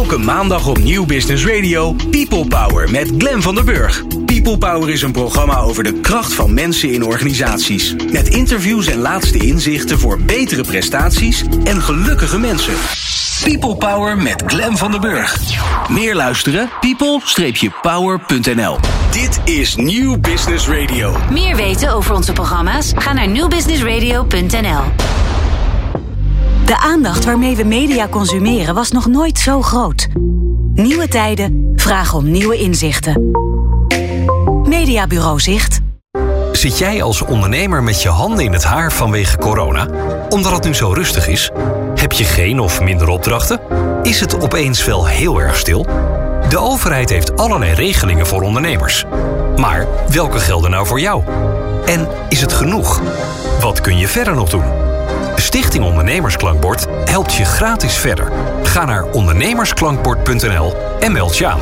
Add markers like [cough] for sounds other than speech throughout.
Elke maandag op Nieuw Business Radio People Power met Glen van der Burg. People Power is een programma over de kracht van mensen in organisaties. Met interviews en laatste inzichten voor betere prestaties en gelukkige mensen. People Power met Glen van der Burg. Meer luisteren? people-power.nl Dit is Nieuw Business Radio. Meer weten over onze programma's? Ga naar newbusinessradio.nl. De aandacht waarmee we media consumeren was nog nooit zo groot. Nieuwe tijden vragen om nieuwe inzichten. Mediabureau Zicht. Zit jij als ondernemer met je handen in het haar vanwege corona? Omdat het nu zo rustig is? Heb je geen of minder opdrachten? Is het opeens wel heel erg stil? De overheid heeft allerlei regelingen voor ondernemers. Maar welke gelden nou voor jou? En is het genoeg? Wat kun je verder nog doen? Stichting Ondernemersklankbord helpt je gratis verder. Ga naar ondernemersklankbord.nl en meld je aan.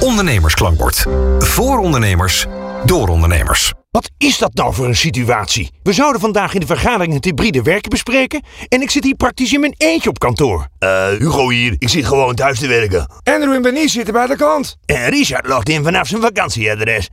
Ondernemersklankbord. Voor ondernemers, door ondernemers. Wat is dat nou voor een situatie? We zouden vandaag in de vergadering het hybride werken bespreken en ik zit hier praktisch in mijn eentje op kantoor. Eh, Hugo hier. Ik zit gewoon thuis te werken. Andrew en Bernice zitten bij de klant. En Richard logt in vanaf zijn vakantieadres.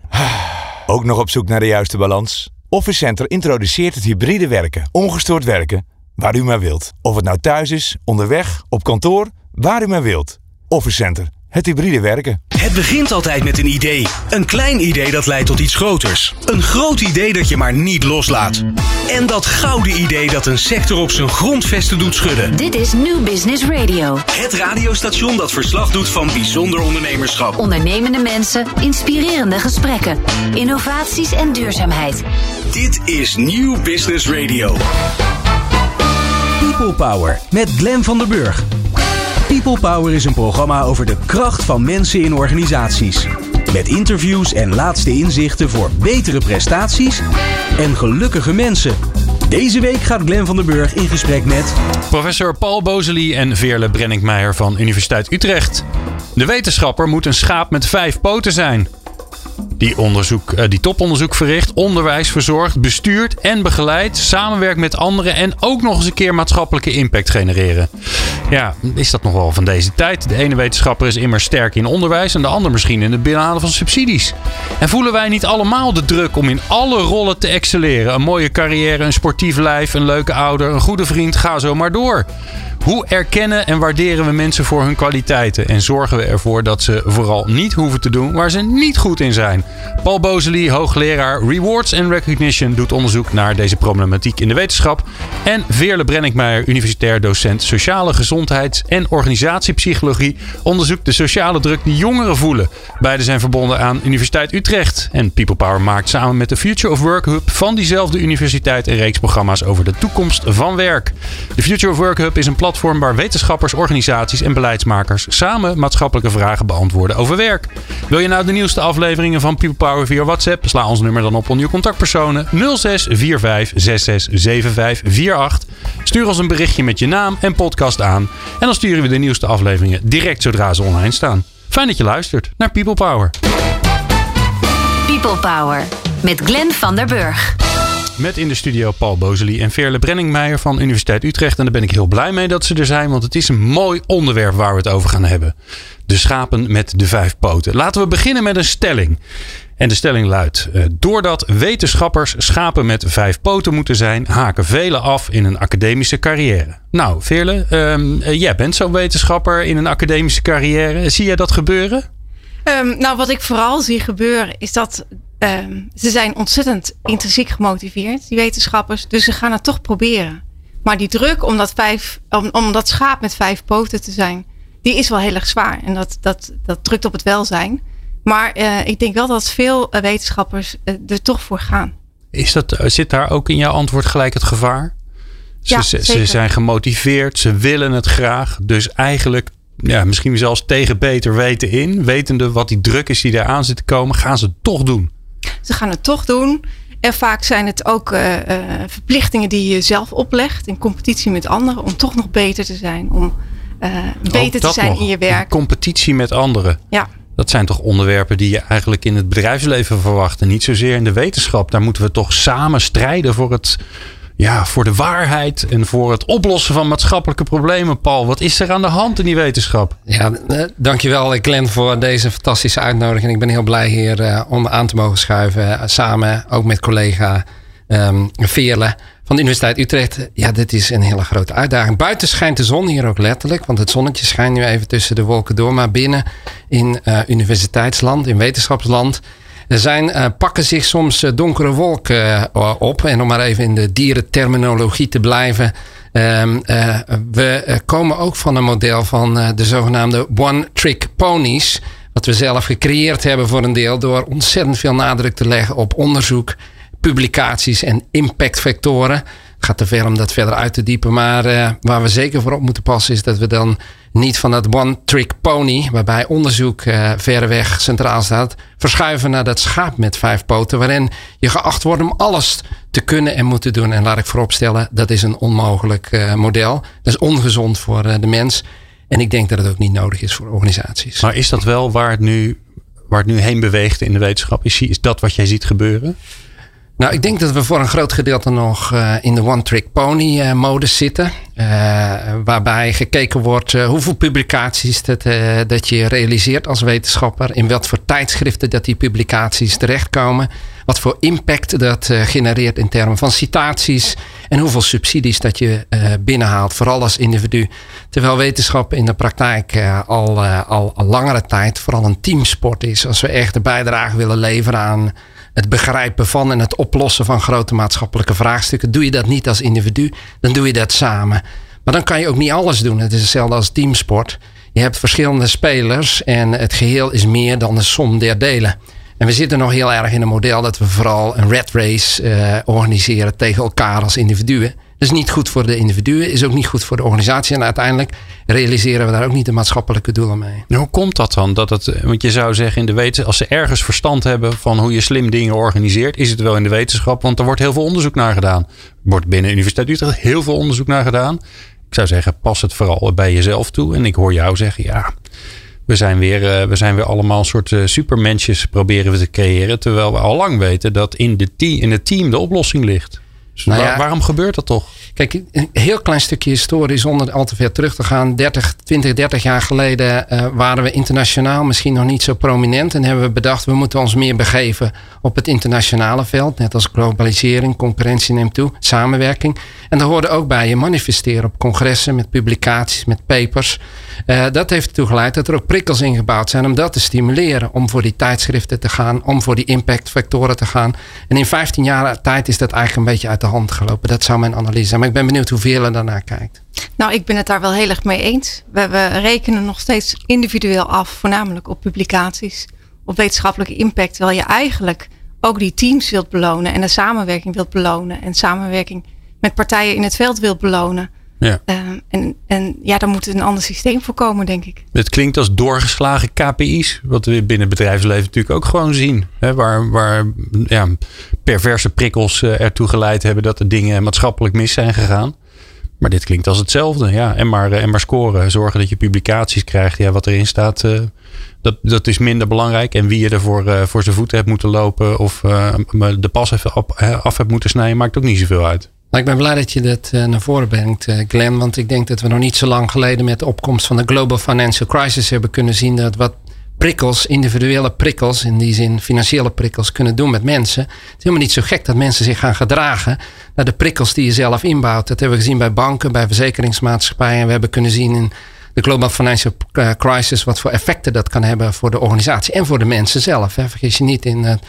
Ook nog op zoek naar de juiste balans? Office Center introduceert het hybride werken, ongestoord werken, waar u maar wilt. Of het nou thuis is, onderweg, op kantoor, waar u maar wilt. Office Center, het hybride werken. Het begint altijd met een idee. Een klein idee dat leidt tot iets groters. Een groot idee dat je maar niet loslaat. En dat gouden idee dat een sector op zijn grondvesten doet schudden. Dit is New Business Radio. Het radiostation dat verslag doet van bijzonder ondernemerschap. Ondernemende mensen, inspirerende gesprekken, innovaties en duurzaamheid. Dit is Nieuw Business Radio. People Power met Glen van der Burg. People Power is een programma over de kracht van mensen in organisaties. Met interviews en laatste inzichten voor betere prestaties en gelukkige mensen. Deze week gaat Glen van der Burg in gesprek met... Professor Paul Bozeli en Veerle Brenninkmeijer van Universiteit Utrecht. De wetenschapper moet een schaap met vijf poten zijn. Die, onderzoek, eh, die toponderzoek verricht, onderwijs verzorgt, bestuurt en begeleidt, samenwerkt met anderen en ook nog eens een keer maatschappelijke impact genereren. Ja, is dat nog wel van deze tijd? De ene wetenschapper is immer sterk in onderwijs en de ander misschien in het binnenhalen van subsidies. En voelen wij niet allemaal de druk om in alle rollen te excelleren? Een mooie carrière, een sportief lijf, een leuke ouder, een goede vriend, ga zo maar door. Hoe erkennen en waarderen we mensen voor hun kwaliteiten? En zorgen we ervoor dat ze vooral niet hoeven te doen waar ze niet goed in zijn? Paul Bozeli, hoogleraar Rewards and Recognition, doet onderzoek naar deze problematiek in de wetenschap. En Veerle Brenninkmeijer, universitair docent sociale gezondheids- en organisatiepsychologie, onderzoekt de sociale druk die jongeren voelen. Beide zijn verbonden aan Universiteit Utrecht. En People Power maakt samen met de Future of Work Hub van diezelfde universiteit een reeks programma's over de toekomst van werk. De Future of Work Hub is een platform waar wetenschappers, organisaties en beleidsmakers samen maatschappelijke vragen beantwoorden over werk. Wil je nou de nieuwste afleveringen van People Power via WhatsApp? Sla ons nummer dan op onder je contactpersonen 0645 667548. Stuur ons een berichtje met je naam en podcast aan. En dan sturen we de nieuwste afleveringen direct zodra ze online staan. Fijn dat je luistert naar People Power. People Power met Glen van der Burg. Met in de studio Paul Bozeli en Veerle Brenningmeijer van Universiteit Utrecht. En daar ben ik heel blij mee dat ze er zijn, want het is een mooi onderwerp waar we het over gaan hebben. De schapen met de vijf poten. Laten we beginnen met een stelling. En de stelling luidt: eh, Doordat wetenschappers schapen met vijf poten moeten zijn, haken velen af in een academische carrière. Nou, Veerle, ehm, eh, jij bent zo'n wetenschapper in een academische carrière. Zie jij dat gebeuren? Um, nou, wat ik vooral zie gebeuren is dat um, ze zijn ontzettend intrinsiek gemotiveerd, die wetenschappers. Dus ze gaan het toch proberen. Maar die druk om dat, vijf, om dat schaap met vijf poten te zijn, die is wel heel erg zwaar. En dat, dat, dat drukt op het welzijn. Maar uh, ik denk wel dat veel uh, wetenschappers uh, er toch voor gaan. Is dat, zit daar ook in jouw antwoord gelijk het gevaar? Ze, Ja, ze, zijn gemotiveerd, ze willen het graag. Dus eigenlijk, ja, misschien zelfs tegen beter weten in, wetende wat die druk is die daar aan zit te komen, gaan ze het toch doen. Ze gaan het toch doen. En vaak zijn het ook uh, verplichtingen die je zelf oplegt in competitie met anderen om toch nog beter te zijn, om beter Ook te zijn nog, in je werk. Competitie met anderen. Ja. Dat zijn toch onderwerpen die je eigenlijk in het bedrijfsleven verwacht. En niet zozeer in de wetenschap. Daar moeten we toch samen strijden voor het, ja, voor de waarheid en voor het oplossen van maatschappelijke problemen. Paul, wat is er aan de hand in die wetenschap? Ja, eh, dankjewel Glenn voor deze fantastische uitnodiging. Ik ben heel blij hier uh, om aan te mogen schuiven. samen ook met collega um, Veerle van de Universiteit Utrecht. Ja, dit is een hele grote uitdaging. Buiten schijnt de zon hier ook letterlijk, want het zonnetje schijnt nu even tussen de wolken door. Maar binnen in uh, universiteitsland, in wetenschapsland, er zijn, uh, pakken zich soms uh, donkere wolken op. En om maar even in de dierenterminologie te blijven. Um, we komen ook van een model van de zogenaamde one-trick ponies. Wat we zelf gecreëerd hebben voor een deel door ontzettend veel nadruk te leggen op onderzoek publicaties en impactfactoren. Gaat te ver om dat verder uit te diepen. Maar uh, waar we zeker voor op moeten passen is dat we dan niet van dat one-trick pony, waarbij onderzoek uh, verreweg centraal staat, verschuiven naar dat schaap met vijf poten, waarin je geacht wordt om alles te kunnen en moeten doen. En laat ik vooropstellen, dat is een onmogelijk uh, model. Dat is ongezond voor de mens. En ik denk dat het ook niet nodig is voor organisaties. Maar is dat wel waar het nu, waar het nu heen beweegt in de wetenschap? Is, is dat wat jij ziet gebeuren? Nou, ik denk dat we voor een groot gedeelte nog uh, in de one-trick pony uh, modus zitten. Uh, waarbij gekeken wordt hoeveel publicaties dat, dat je realiseert als wetenschapper. In wat voor tijdschriften dat die publicaties terechtkomen. Wat voor impact dat genereert in termen van citaties. En hoeveel subsidies dat je binnenhaalt, vooral als individu. Terwijl wetenschap in de praktijk al, al, al langere tijd vooral een teamsport is. Als we echt een bijdrage willen leveren aan het begrijpen van en het oplossen van grote maatschappelijke vraagstukken. Doe je dat niet als individu, dan doe je dat samen. Maar dan kan je ook niet alles doen. Het is hetzelfde als teamsport. Je hebt verschillende spelers en het geheel is meer dan de som der delen. En we zitten nog heel erg in een model dat we vooral een red race uh, organiseren tegen elkaar als individuen. Dat is niet goed voor de individuen, is ook niet goed voor de organisatie. En uiteindelijk realiseren we daar ook niet de maatschappelijke doelen mee. hoe komt dat dan? Dat het, want je zou zeggen in de wetenschap, als ze ergens verstand hebben van hoe je slim dingen organiseert, is het wel in de wetenschap. Want er wordt heel veel onderzoek naar gedaan. Er wordt binnen Universiteit Utrecht heel veel onderzoek naar gedaan. Ik zou zeggen, pas het vooral bij jezelf toe. En ik hoor jou zeggen, ja, we zijn weer, uh, we zijn weer allemaal een soort uh, supermensjes proberen we te creëren. Terwijl we al lang weten dat in, de in het team de oplossing ligt. Dus nou ja, waarom gebeurt dat toch? Kijk, een heel klein stukje historie zonder al te ver terug te gaan. 30, 20, 30 jaar geleden uh, waren we internationaal misschien nog niet zo prominent. En hebben we bedacht, we moeten ons meer begeven op het internationale veld. Net als globalisering, concurrentie neemt toe, samenwerking. En daar hoorde ook bij je manifesteren op congressen met publicaties, met papers. Uh, dat heeft ertoe geleid dat er ook prikkels ingebouwd zijn om dat te stimuleren. Om voor die tijdschriften te gaan, om voor die impactfactoren te gaan. En in 15 jaar tijd is dat eigenlijk een beetje uit de hand gelopen. Dat zou mijn analyse zijn. Ik ben benieuwd hoeveel er daarnaar kijkt. Nou, ik ben het daar wel heel erg mee eens. We, we rekenen nog steeds individueel af, voornamelijk op publicaties, op wetenschappelijke impact. Terwijl je eigenlijk ook die teams wilt belonen en de samenwerking wilt belonen. En samenwerking met partijen in het veld wilt belonen. Ja. Ehm, en, en ja, daar moet een ander systeem voor komen, denk ik. Het klinkt als doorgeslagen KPI's, wat we binnen het bedrijfsleven natuurlijk ook gewoon zien. Hè, waar waar ja, perverse prikkels uh, ertoe geleid hebben dat er dingen maatschappelijk mis zijn gegaan. Maar dit klinkt als hetzelfde. Ja. En, maar, eh, en maar scoren. Zorgen dat je publicaties krijgt. Ja, wat erin staat, uh, dat, dat is minder belangrijk. En wie je ervoor uh, voor zijn voeten hebt moeten lopen. Of de pas even af hebt moeten snijden. Maakt ook niet zoveel uit. Ik ben blij dat je dat uh, naar voren brengt, uh, Glenn. Want ik denk dat we nog niet zo lang geleden met de opkomst van de Global Financial Crisis hebben kunnen zien dat wat prikkels, individuele prikkels, in die zin financiële prikkels, kunnen doen met mensen. Het is helemaal niet zo gek dat mensen zich gaan gedragen naar de prikkels die je zelf inbouwt. Dat hebben we gezien bij banken, bij verzekeringsmaatschappijen. We hebben kunnen zien in de Global Financial eh, Crisis wat voor effecten dat kan hebben voor de organisatie en voor de mensen zelf. Hè. Vergis je niet, in,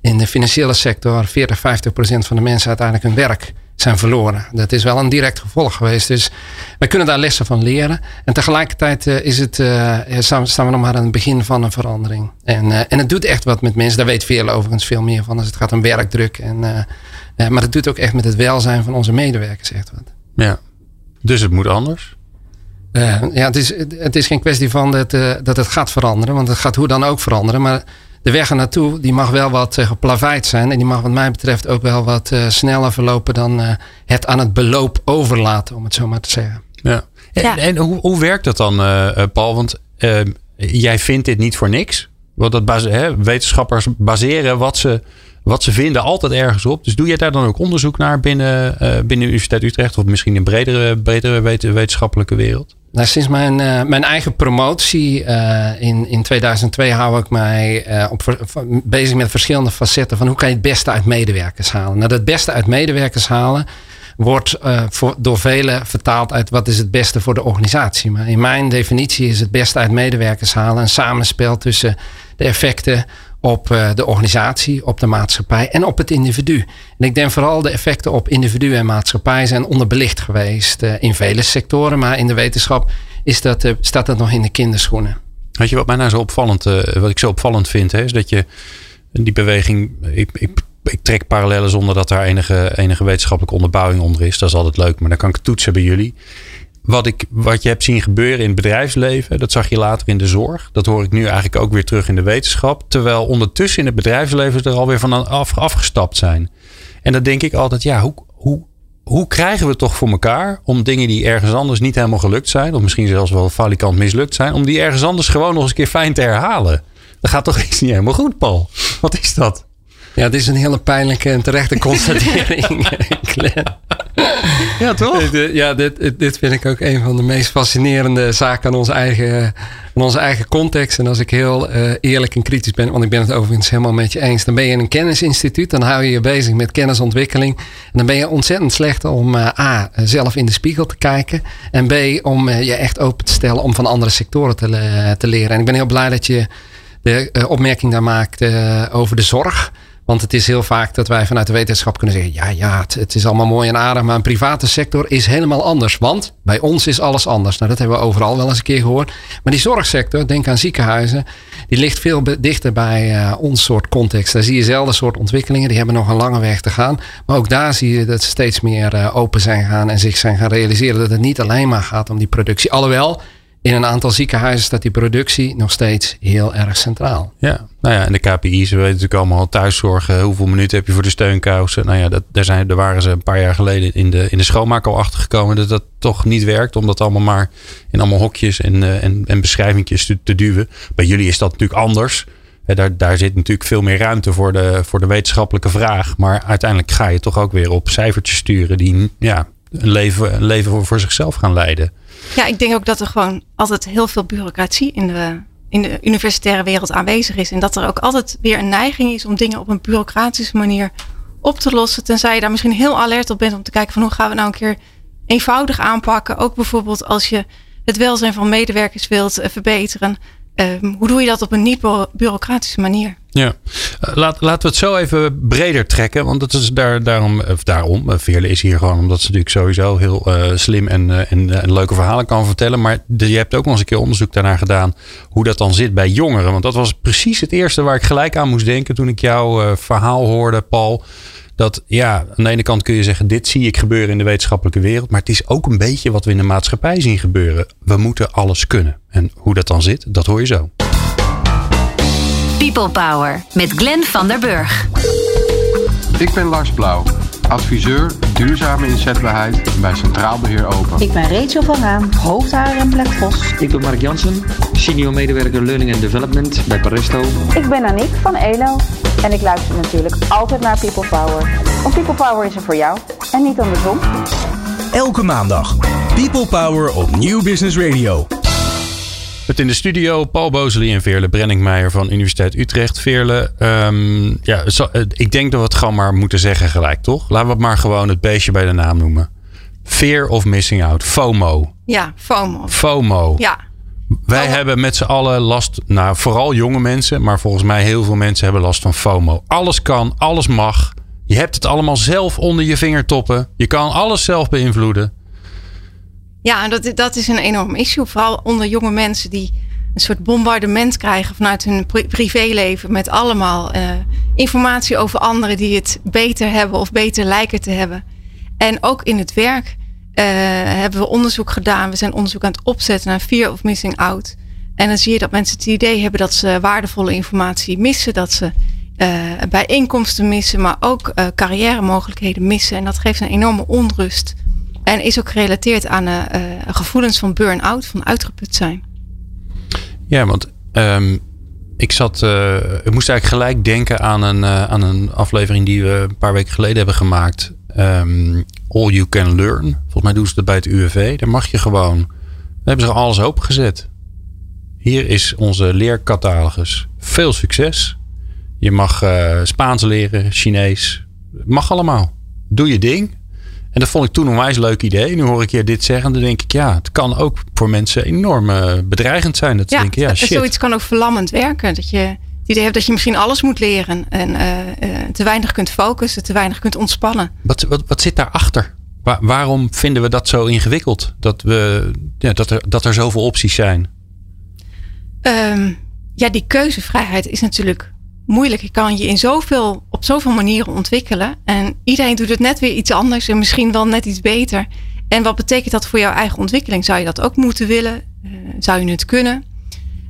in de financiële sector 40, 50 procent van de mensen uiteindelijk hun werk zijn verloren. Dat is wel een direct gevolg geweest. Dus wij kunnen daar lessen van leren. En tegelijkertijd uh, is het, uh, staan, we nog maar aan het begin van een verandering. En, uh, en het doet echt wat met mensen. Daar weet veel overigens veel meer van als het gaat om werkdruk. En, maar het doet ook echt met het welzijn van onze medewerkers echt wat. Ja, dus het moet anders? ja, het is, het is geen kwestie van dat, dat het gaat veranderen. Want het gaat hoe dan ook veranderen. Maar de weg er naartoe, die mag wel wat uh, geplaveid zijn. En die mag wat mij betreft ook wel wat uh, sneller verlopen dan uh, het aan het beloop overlaten, om het zo maar te zeggen. Ja. En, ja. en hoe, hoe werkt dat dan, Paul? Want jij vindt dit niet voor niks. Want dat base, hè, wetenschappers baseren wat ze wat ze vinden altijd ergens op. Dus doe jij daar dan ook onderzoek naar binnen, uh, binnen de Universiteit Utrecht of misschien in bredere, bredere wetenschappelijke wereld? Nou, sinds mijn, uh, mijn eigen promotie uh, in, in 2002 hou ik mij uh, op, bezig met verschillende facetten van hoe kan je het beste uit medewerkers halen. Nou, het beste uit medewerkers halen wordt door velen vertaald uit wat is het beste voor de organisatie. Maar in mijn definitie is het beste uit medewerkers halen een samenspel tussen de effecten op de organisatie, op de maatschappij en op het individu. En ik denk vooral de effecten op individu en maatschappij zijn onderbelicht geweest in vele sectoren, maar in de wetenschap is dat, staat dat nog in de kinderschoenen. Weet je wat mij nou zo opvallend, wat ik zo opvallend vind, hè, is dat je die beweging, ik, ik, ik trek parallellen zonder dat daar enige, enige wetenschappelijke onderbouwing onder is. Dat is altijd leuk, maar dan kan ik toetsen bij jullie wat, ik, wat je hebt zien gebeuren in het bedrijfsleven, dat zag je later in de zorg. Dat hoor ik nu eigenlijk ook weer terug in de wetenschap. Terwijl ondertussen in het bedrijfsleven er alweer van af, afgestapt zijn. En dan denk ik altijd, ja, hoe, hoe, hoe krijgen we het toch voor elkaar om dingen die ergens anders niet helemaal gelukt zijn, of misschien zelfs wel falikant mislukt zijn, om die ergens anders gewoon nog eens een keer fijn te herhalen? Dat gaat toch iets niet helemaal goed, Paul? Wat is dat? Ja, dit is een hele pijnlijke en terechte [laughs] constatering. [laughs] ja, toch? Ja, dit, dit vind ik ook een van de meest fascinerende zaken aan onze eigen, aan onze eigen context. En als ik heel uh, eerlijk en kritisch ben, want ik ben het overigens helemaal met je eens. Dan ben je in een kennisinstituut, dan hou je je bezig met kennisontwikkeling. En dan ben je ontzettend slecht om uh, A, zelf in de spiegel te kijken. En B, om je echt open te stellen om van andere sectoren te, te leren. En ik ben heel blij dat je de opmerking daar maakt over de zorg. Want het is heel vaak dat wij vanuit de wetenschap kunnen zeggen: ja, ja, het, is allemaal mooi en aardig, maar een private sector is helemaal anders. Want bij ons is alles anders. Nou, dat hebben we overal wel eens een keer gehoord. Maar die zorgsector, denk aan ziekenhuizen, die ligt veel dichter bij uh, ons soort context. Daar zie je zelden soort ontwikkelingen, die hebben nog een lange weg te gaan. Maar ook daar zie je dat ze steeds meer uh, open zijn gaan en zich zijn gaan realiseren dat het niet alleen maar gaat om die productie. Alhoewel, in een aantal ziekenhuizen staat die productie nog steeds heel erg centraal. Ja, nou ja, en de KPI's, we weten natuurlijk allemaal thuiszorgen. Hoeveel minuten heb je voor de steunkousen? Nou ja, dat, daar, zijn, daar waren ze een paar jaar geleden in de, in de schoonmaak al achter gekomen dat dat toch niet werkt. Om dat allemaal maar in allemaal hokjes en, uh, en, en beschrijvingjes te, te, duwen. Bij jullie is dat natuurlijk anders. daar, daar zit natuurlijk veel meer ruimte voor de, voor de wetenschappelijke vraag. Maar uiteindelijk ga je toch ook weer op cijfertjes sturen die ja, een leven, leven voor, voor zichzelf gaan leiden. Ja, ik denk ook dat er gewoon altijd heel veel bureaucratie in de, in de universitaire wereld aanwezig is. En dat er ook altijd weer een neiging is om dingen op een bureaucratische manier op te lossen. Tenzij je daar misschien heel alert op bent om te kijken van hoe gaan we nou een keer eenvoudig aanpakken. Ook bijvoorbeeld als je het welzijn van medewerkers wilt eh, verbeteren. Ehm, hoe doe je dat op een niet-bureaucratische manier? Ja, uh, laat, laten we het zo even breder trekken. Want het is daar, daarom, of daarom, uh, Veerle is hier gewoon omdat ze natuurlijk sowieso heel uh, slim en, en, leuke verhalen kan vertellen. Maar je hebt ook nog eens een keer onderzoek daarnaar gedaan hoe dat dan zit bij jongeren. Want dat was precies het eerste waar ik gelijk aan moest denken toen ik jouw verhaal hoorde, Paul dat ja, aan de ene kant kun je zeggen, dit zie ik gebeuren in de wetenschappelijke wereld. Maar het is ook een beetje wat we in de maatschappij zien gebeuren. We moeten alles kunnen. En hoe dat dan zit, dat hoor je zo. People Power met Glenn van der Burg. Ik ben Lars Blauw, adviseur duurzame inzetbaarheid bij Centraal Beheer Open. Ik ben Rachel van Raam, hoofdhaar en Black Vos. Ik ben Mark Jansen, senior medewerker Learning and Development bij Paresto. Ik ben Aniek van ELO en ik luister natuurlijk altijd naar People Power. Want People Power is er voor jou en niet andersom. Elke maandag People Power op Nieuw Business Radio. Met in de studio Paul Bozeli en Veerle Brenningmeijer van Universiteit Utrecht. Veerle, um, ja, ik denk dat we het gewoon maar moeten zeggen gelijk, toch? Laten we het maar gewoon het beestje bij de naam noemen. Fear of missing out. FOMO. Ja, FOMO. FOMO. Ja. Wij hebben met z'n allen last, nou vooral jonge mensen, maar volgens mij heel veel mensen hebben last van FOMO. Alles kan, alles mag. Je hebt het allemaal zelf onder je vingertoppen. Je kan alles zelf beïnvloeden. Ja, en dat, dat is een enorm issue. Vooral onder jonge mensen die een soort bombardement krijgen vanuit hun privéleven. Met allemaal uh, informatie over anderen die het beter hebben of beter lijken te hebben. En ook in het werk uh, hebben we onderzoek gedaan. We zijn onderzoek aan het opzetten naar fear of missing out. En dan zie je dat mensen het idee hebben dat ze waardevolle informatie missen. Dat ze uh, bijeenkomsten missen, maar ook carrière mogelijkheden missen. En dat geeft een enorme onrust. En is ook gerelateerd aan uh, gevoelens van burn-out, van uitgeput zijn. Ja, want um, ik zat, uh, ik moest eigenlijk gelijk denken aan een, aan een aflevering die we een paar weken geleden hebben gemaakt. Um, All You Can Learn. Volgens mij doen ze dat bij het UWV. Daar mag je gewoon, daar hebben ze alles opengezet. Hier is onze leercatalogus. Veel succes. Je mag Spaans leren, Chinees. Mag allemaal. Doe je ding. En dat vond ik toen een wijs leuk idee. Nu hoor ik je dit zeggen. Dan denk ik, ja, het kan ook voor mensen enorm uh, bedreigend zijn. Dat ja, denken, ja, shit. zoiets kan ook verlammend werken. Dat je het idee hebt dat je misschien alles moet leren. En uh, te weinig kunt focussen, te weinig kunt ontspannen. Wat, wat, wat zit daarachter? Waar, waarom vinden we dat zo ingewikkeld? Dat, we, ja, dat, er, dat er zoveel opties zijn? Um, ja, die keuzevrijheid is natuurlijk moeilijk. Je kan je in zoveel, op zoveel manieren ontwikkelen. En iedereen doet het net weer iets anders en misschien wel net iets beter. En wat betekent dat voor jouw eigen ontwikkeling? Zou je dat ook moeten willen? Uh, zou je het kunnen?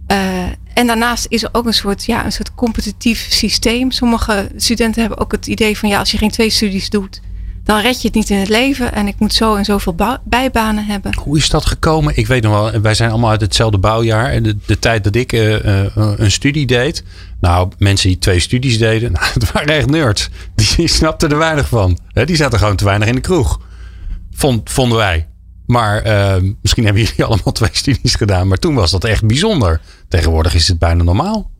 Uh, en daarnaast is er ook een soort, ja, een soort competitief systeem. Sommige studenten hebben ook het idee van ja, als je geen twee studies doet, dan red je het niet in het leven. En ik moet zo en zoveel bijbanen hebben. Hoe is dat gekomen? Ik weet nog wel, wij zijn allemaal uit hetzelfde bouwjaar. En de, de tijd dat ik uh, uh, een studie deed. Nou, mensen die twee studies deden, [laughs] nou, het waren echt nerds. Die [laughs] snapten er weinig van. Die zaten gewoon te weinig in de kroeg. Vond, vonden wij. Maar uh, misschien hebben jullie [laughs] allemaal twee studies gedaan. Maar toen was dat echt bijzonder. Tegenwoordig is het bijna normaal.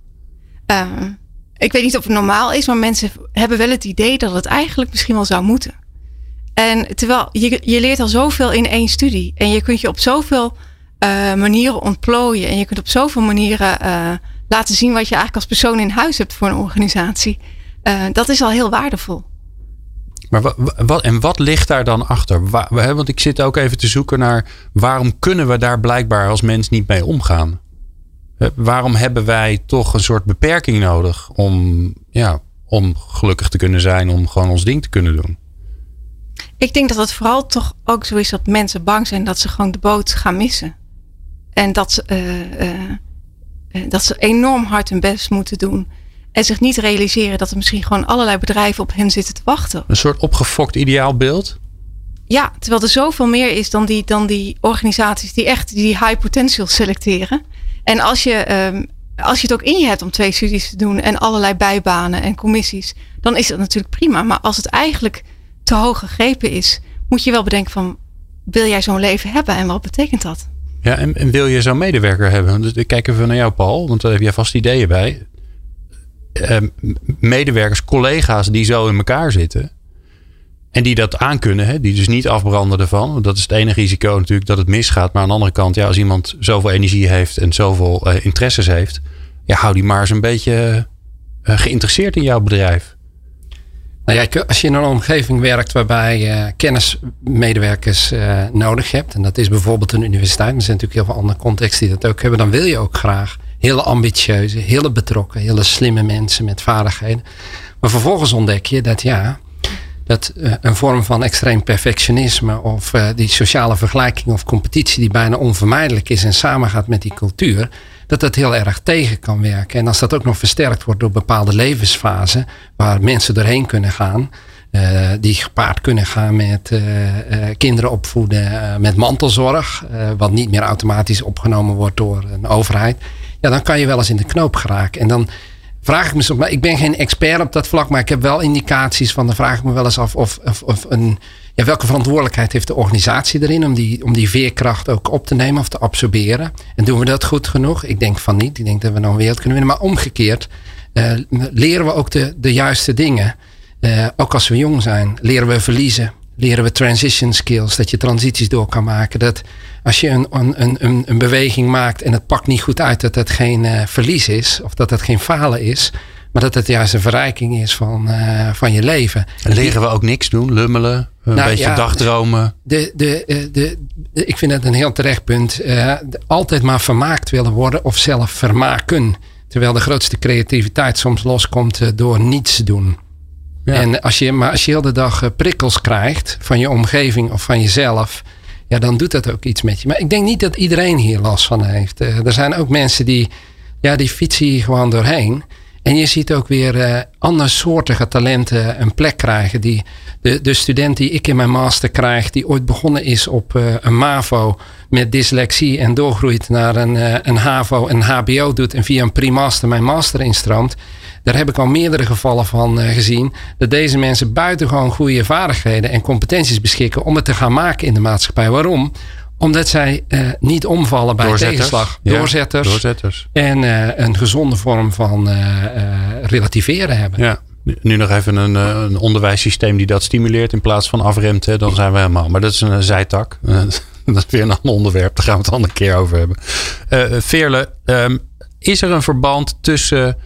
Ehm, ik weet niet of het normaal is, maar mensen hebben wel het idee dat het eigenlijk misschien wel zou moeten. En terwijl je, je leert al zoveel in één studie. En je kunt je op zoveel uh, manieren ontplooien. En je kunt op zoveel manieren uh, laten zien wat je eigenlijk als persoon in huis hebt voor een organisatie. Uh, dat is al heel waardevol. Maar wat, en wat ligt daar dan achter? Want ik zit ook even te zoeken naar waarom kunnen we daar blijkbaar als mens niet mee omgaan? Waarom hebben wij toch een soort beperking nodig om, ja, om gelukkig te kunnen zijn, om gewoon ons ding te kunnen doen? Ik denk dat het vooral toch ook zo is dat mensen bang zijn dat ze gewoon de boot gaan missen. En dat ze, uh, uh, dat ze enorm hard hun best moeten doen. En zich niet realiseren dat er misschien gewoon allerlei bedrijven op hen zitten te wachten. Een soort opgefokt ideaalbeeld? Ja, terwijl er zoveel meer is dan die, dan die organisaties die echt die high potential selecteren. En als je, um, als je het ook in je hebt om twee studies te doen en allerlei bijbanen en commissies, dan is dat natuurlijk prima. Maar als het eigenlijk te hoog gegrepen is, moet je wel bedenken van, wil jij zo'n leven hebben en wat betekent dat? Ja, en, en wil je zo'n medewerker hebben? Dus ik kijk even naar jou, Paul, want daar heb jij vast ideeën bij. Uh, medewerkers, collega's die zo in elkaar zitten. En die dat aankunnen, hè, die dus niet afbranden ervan. Dat is het enige risico natuurlijk dat het misgaat. Maar aan de andere kant, ja, als iemand zoveel energie heeft en zoveel uh, interesses heeft. Ja, hou die maar eens een beetje uh, geïnteresseerd in jouw bedrijf. Nou ja, als je in een omgeving werkt waarbij je kennismedewerkers uh, nodig hebt, en dat is bijvoorbeeld een universiteit, er zijn natuurlijk heel veel andere contexten die dat ook hebben, dan wil je ook graag hele ambitieuze, hele betrokken, hele slimme mensen met vaardigheden. Maar vervolgens ontdek je dat ja, dat uh, een vorm van extreem perfectionisme of die sociale vergelijking of competitie die bijna onvermijdelijk is en samengaat met die cultuur, dat dat heel erg tegen kan werken. En als dat ook nog versterkt wordt door bepaalde levensfasen waar mensen doorheen kunnen gaan. Uh, die gepaard kunnen gaan met uh, uh, kinderen opvoeden, met mantelzorg, wat niet meer automatisch opgenomen wordt door een overheid. Ja, dan kan je wel eens in de knoop geraken. En dan vraag ik me soms, maar ik ben geen expert op dat vlak, maar ik heb wel indicaties van, dan vraag ik me wel eens af of, of, een, ja, welke verantwoordelijkheid heeft de organisatie erin om die, om die veerkracht ook op te nemen of te absorberen? En doen we dat goed genoeg? Ik denk van niet. Ik denk dat we nog een wereld kunnen winnen. Maar omgekeerd uh, leren we ook de, de juiste dingen. Uh, ook als we jong zijn, leren we verliezen. Leren we transition skills, dat je transities door kan maken. Dat als je een, een, een, een beweging maakt en het pakt niet goed uit, dat het geen uh, verlies is of dat het geen falen is. Maar dat het juist een verrijking is van, uh, van je leven. En leren we ook niks doen? Lummelen? Een nou, beetje ja, dagdromen? De, de, de, de, ik vind het een heel terecht punt. Uh, altijd maar vermaakt willen worden of zelf vermaken. Terwijl de grootste creativiteit soms loskomt door niets doen. En als je, maar als je heel de dag prikkels krijgt van je omgeving of van jezelf. Ja, dan doet dat ook iets met je. Maar ik denk niet dat iedereen hier last van heeft. er zijn ook mensen die, ja, die fietsen hier gewoon doorheen. En je ziet ook weer uh, andersoortige talenten een plek krijgen. Die, de, de student die ik in mijn master krijg, die ooit begonnen is op uh, een MAVO met dyslexie en doorgroeit naar een, uh, een HAVO en HBO doet en via een pre-master mijn master instroomt. Daar heb ik al meerdere gevallen van gezien. Dat deze mensen buitengewoon goede vaardigheden en competenties beschikken om het te gaan maken in de maatschappij. Waarom? Omdat zij uh, niet omvallen bij tegenslag. Doorzetters. doorzetters. En uh, een gezonde vorm van uh, relativeren hebben. Ja. Nu nog even een, een onderwijssysteem die dat stimuleert in plaats van afremt. Hè, dan zijn we helemaal. Maar dat is een zijtak. [laughs] dat is weer een ander onderwerp. Daar gaan we het een andere keer over hebben. Veerle, um, is er een verband tussen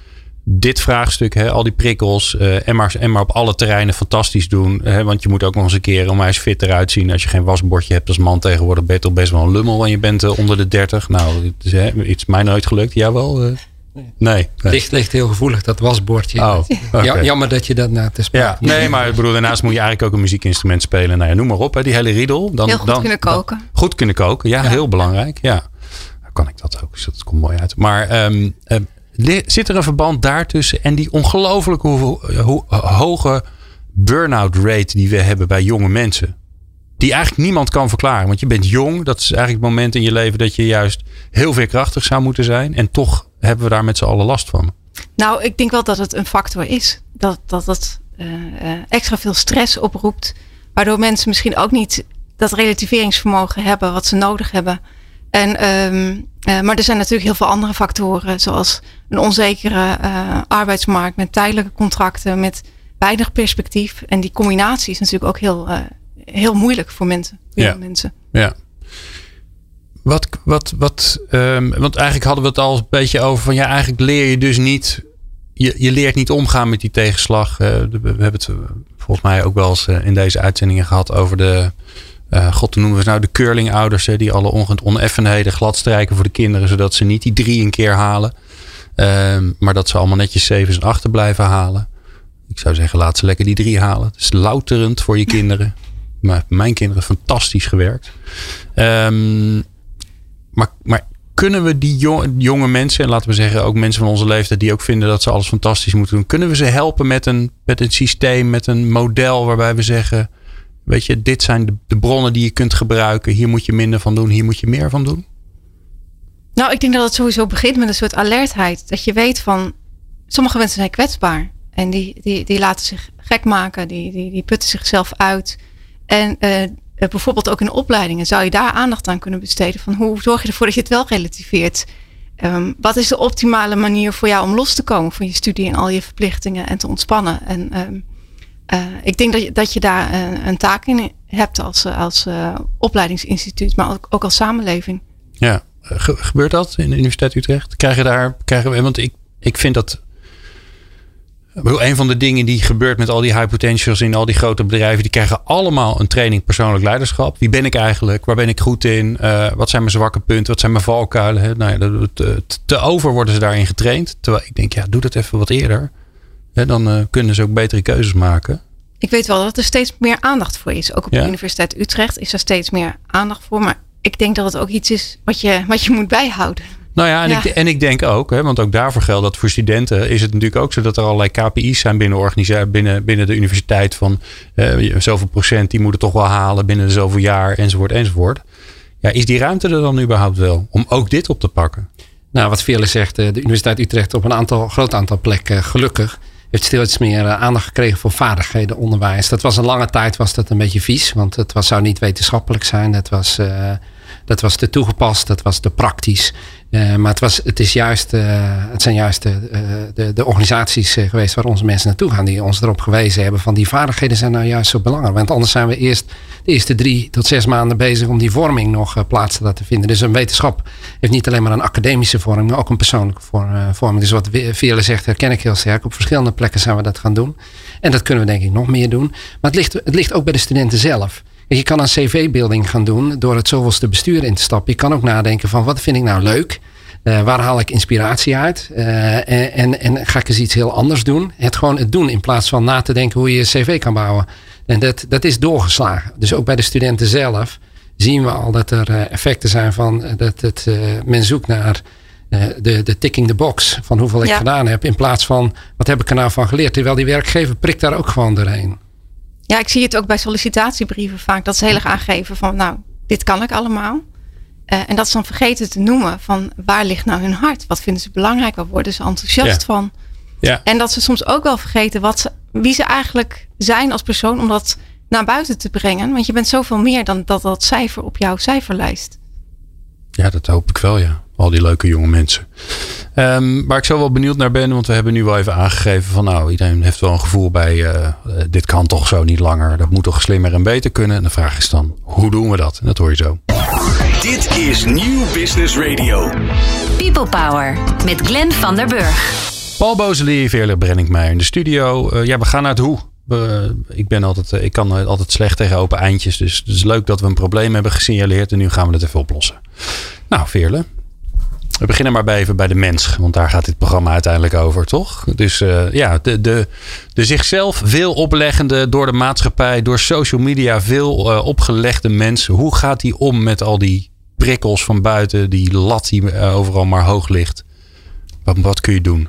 dit vraagstuk, hè, al die prikkels, uh, en, maar, en maar op alle terreinen fantastisch doen. Hè, want je moet ook nog eens een keer onwijs fit eruit zien. Als je geen wasbordje hebt als man tegenwoordig, ben je toch best wel een lummel en je bent uh, onder de 30. Nou, het is hè, iets mij nooit gelukt. Jawel? Uh, nee. nee. Ligt, ligt heel gevoelig, dat wasbordje. Oh, okay. Jammer dat je dat nou te spelen. Ja, nee, maar ik bedoel, daarnaast moet je eigenlijk ook een muziekinstrument spelen. Nou ja, noem maar op, hè, die hele riedel. Dan, heel goed dan, kunnen koken. Dan, goed kunnen koken, ja, ja, heel belangrijk. Ja, kan ik dat ook, dus dat komt mooi uit. Maar um, Zit er een verband daartussen en die ongelooflijk hoge burn-out rate die we hebben bij jonge mensen? Die eigenlijk niemand kan verklaren. Want je bent jong. Dat is eigenlijk het moment in je leven dat je juist heel veerkrachtig zou moeten zijn. En toch hebben we daar met z'n allen last van. Nou, ik denk wel dat het een factor is. Dat, dat het uh, extra veel stress oproept. Waardoor mensen misschien ook niet dat relativeringsvermogen hebben wat ze nodig hebben en, um, uh, maar er zijn natuurlijk heel veel andere factoren, zoals een onzekere uh, arbeidsmarkt met tijdelijke contracten, met weinig perspectief. En die combinatie is natuurlijk ook heel, uh, heel moeilijk voor mensen. Ja. mensen. ja. Wat, wat, wat, um, want eigenlijk hadden we het al een beetje over van ja, eigenlijk leer je dus niet, je, je leert niet omgaan met die tegenslag. we hebben het volgens mij ook wel eens in deze uitzendingen gehad over de uh, God, hoe noemen we nou de curlingouders, hè, die alle oneffenheden glad strijken voor de kinderen, zodat ze niet die drie een keer halen. Uh, maar dat ze allemaal netjes zevens en achter blijven halen. Ik zou zeggen, laat ze lekker die drie halen. Het is louterend voor je [laughs] kinderen. Maar mijn kinderen fantastisch gewerkt. Um, maar, maar kunnen we die jonge, jonge mensen, en laten we zeggen ook mensen van onze leeftijd die ook vinden dat ze alles fantastisch moeten doen, kunnen we ze helpen met een, met een systeem, met een model waarbij we zeggen Weet je, dit zijn de, de bronnen die je kunt gebruiken. Hier moet je minder van doen, hier moet je meer van doen. Nou, ik denk dat het sowieso begint met een soort alertheid. Dat je weet van, sommige mensen zijn kwetsbaar. En die, die, die laten zich gek maken, die, die, die putten zichzelf uit. En uh, bijvoorbeeld ook in opleidingen zou je daar aandacht aan kunnen besteden. Van hoe zorg je ervoor dat je het wel relativeert? Um, wat is de optimale manier voor jou om los te komen van je studie en al je verplichtingen en te ontspannen? En um, uh, ik denk dat je, dat je daar een, taak in hebt als, als uh, opleidingsinstituut, maar ook, ook als samenleving. Ja, gebeurt dat in de Universiteit Utrecht? Krijgen daar, krijgen we, want ik, ik vind dat. Een van de dingen die gebeurt met al die high potentials in al die grote bedrijven, die krijgen allemaal een training persoonlijk leiderschap. Wie ben ik eigenlijk? Waar ben ik goed in? Uh, wat zijn mijn zwakke punten? Wat zijn mijn valkuilen? Hè? Nou ja, te, te over worden ze daarin getraind. Terwijl ik denk, ja, doe dat even wat eerder dan uh, kunnen ze ook betere keuzes maken. Ik weet wel dat er steeds meer aandacht voor is. Ook op de Universiteit Utrecht is er steeds meer aandacht voor. Maar ik denk dat het ook iets is wat je, wat je moet bijhouden. Nou ja, en, Ik, en ik denk ook, hè, want ook daarvoor geldt dat voor studenten is het natuurlijk ook zo dat er allerlei KPI's zijn binnen, organisatie, binnen, binnen de universiteit. Van uh, zoveel procent, die moeten toch wel halen binnen zoveel jaar, enzovoort, enzovoort. Ja, is die ruimte er dan überhaupt wel om ook dit op te pakken? Nou, wat Veerle zegt, eh, de Universiteit Utrecht op een aantal, groot aantal plekken gelukkig heeft steeds meer eh, aandacht gekregen voor vaardigheden onderwijs. Dat was een lange tijd was dat een beetje vies, want het was, zou niet wetenschappelijk zijn. Het was, uh, dat was te toegepast, dat was te praktisch. Uh, maar het, was, het, is juist, uh, het zijn juist de, de, de organisaties geweest waar onze mensen naartoe gaan. Die ons erop gewezen hebben van die vaardigheden zijn nou juist zo belangrijk. Want anders zijn we eerst de eerste drie tot zes maanden bezig om die vorming nog plaats te laten vinden. Dus een wetenschap heeft niet alleen maar een academische vorming, maar ook een persoonlijke vorming. Dus wat Veerle zegt herken ik heel sterk. Op verschillende plekken zijn we dat gaan doen. En dat kunnen we denk ik nog meer doen. Maar het ligt, het ligt ook bij de studenten zelf. Je kan een cv-building gaan doen door het zoveelste bestuur in te stappen. Je kan ook nadenken van wat vind ik nou leuk? Uh, waar haal ik inspiratie uit? Uh, en, en ga ik eens iets heel anders doen? Het gewoon het doen in plaats van na te denken hoe je je cv kan bouwen. En dat, dat is doorgeslagen. Dus ook bij de studenten zelf zien we al dat er uh, effecten zijn van dat het, men zoekt naar eh, de, de ticking the box van hoeveel ik Ja. gedaan heb. In plaats van wat heb ik er nou van geleerd. Terwijl die werkgever prikt daar ook gewoon doorheen. Ja, ik zie het ook bij sollicitatiebrieven vaak. Dat ze heel erg aangeven van, nou, dit kan ik allemaal. Eh, en dat ze dan vergeten te noemen van, waar ligt nou hun hart? Wat vinden ze belangrijk? Waar worden ze enthousiast Ja. van? Ja. En dat ze soms ook wel vergeten wat ze, wie ze eigenlijk zijn als persoon. Om dat naar buiten te brengen. Want je bent zoveel meer dan dat, dat cijfer op jouw cijferlijst. Ja, dat hoop ik wel, ja. Al die leuke jonge mensen. Ehm, waar ik zo wel benieuwd naar ben, want we hebben nu wel even aangegeven van nou, iedereen heeft wel een gevoel bij eh, eh, dit kan toch zo niet langer. Dat moet toch slimmer en beter kunnen. En de vraag is dan, hoe doen we dat? En dat hoor je zo. Dit is Nieuw Business Radio. People Power met Glenn van der Burg. Paul Bozelier, Veerle Brenningmeijer in de studio. Eh, ja, we gaan naar het hoe. Ik, ben altijd, ik kan altijd slecht tegen open eindjes. Dus het is leuk dat we een probleem hebben gesignaleerd. En nu gaan we het even oplossen. Nou, Veerle. We beginnen maar bij even bij de mens. Want daar gaat dit programma uiteindelijk over, toch? Dus eh, ja, de, de, de zichzelf veel opleggende, door de maatschappij, door social media veel eh, opgelegde mens. Hoe gaat die om met al die prikkels van buiten, die lat die eh, overal maar hoog ligt? Wat, wat kun je doen?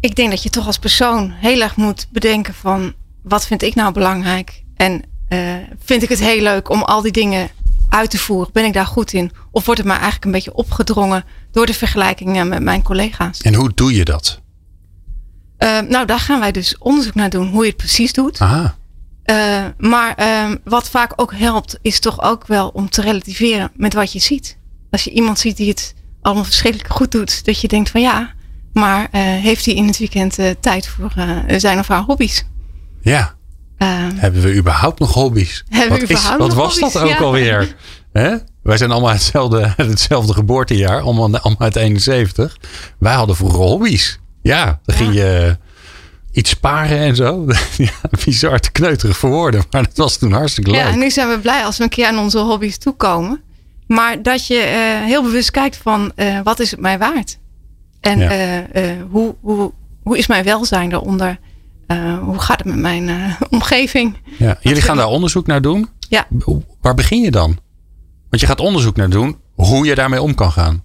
Ik denk dat je toch als persoon heel erg moet bedenken van, wat vind ik nou belangrijk? En vind ik het heel leuk om al die dingen uit te voeren? Ben ik daar goed in? Of wordt het mij eigenlijk een beetje opgedrongen door de vergelijkingen met mijn collega's? En hoe doe je dat? Eh, nou, daar gaan wij dus onderzoek naar doen hoe je het precies doet. Aha. Eh, maar ehm, wat vaak ook helpt, is toch ook wel om te relativeren met wat je ziet. Als je iemand ziet die het allemaal verschrikkelijk goed doet, dat je denkt van ja, maar eh, heeft hij in het weekend tijd voor zijn of haar hobby's? Ja. Ehm, Hebben we überhaupt nog hobby's? [laughs] Hebben we wat is, wat was hobby's? dat ook Ja. alweer? Wij zijn allemaal hetzelfde, [laughs] hetzelfde geboortejaar, allemaal, allemaal uit 71. Wij hadden vroeger hobby's. Ja, dan ging je iets sparen en zo. [laughs] ja, bizar te kneuterig voor woorden, maar dat was toen hartstikke leuk. Ja, en nu zijn we blij als we een keer aan onze hobby's toekomen. Maar dat je eh, heel bewust kijkt van eh, wat is het mij waard? En Ja. eh, hoe, hoe, hoe is mijn welzijn daaronder? Eh, hoe gaat het met mijn eh, [laughs] omgeving? Ja, jullie gaan daar onderzoek naar doen. Ja. Waar begin je dan? Want je gaat onderzoek naar doen hoe je daarmee om kan gaan.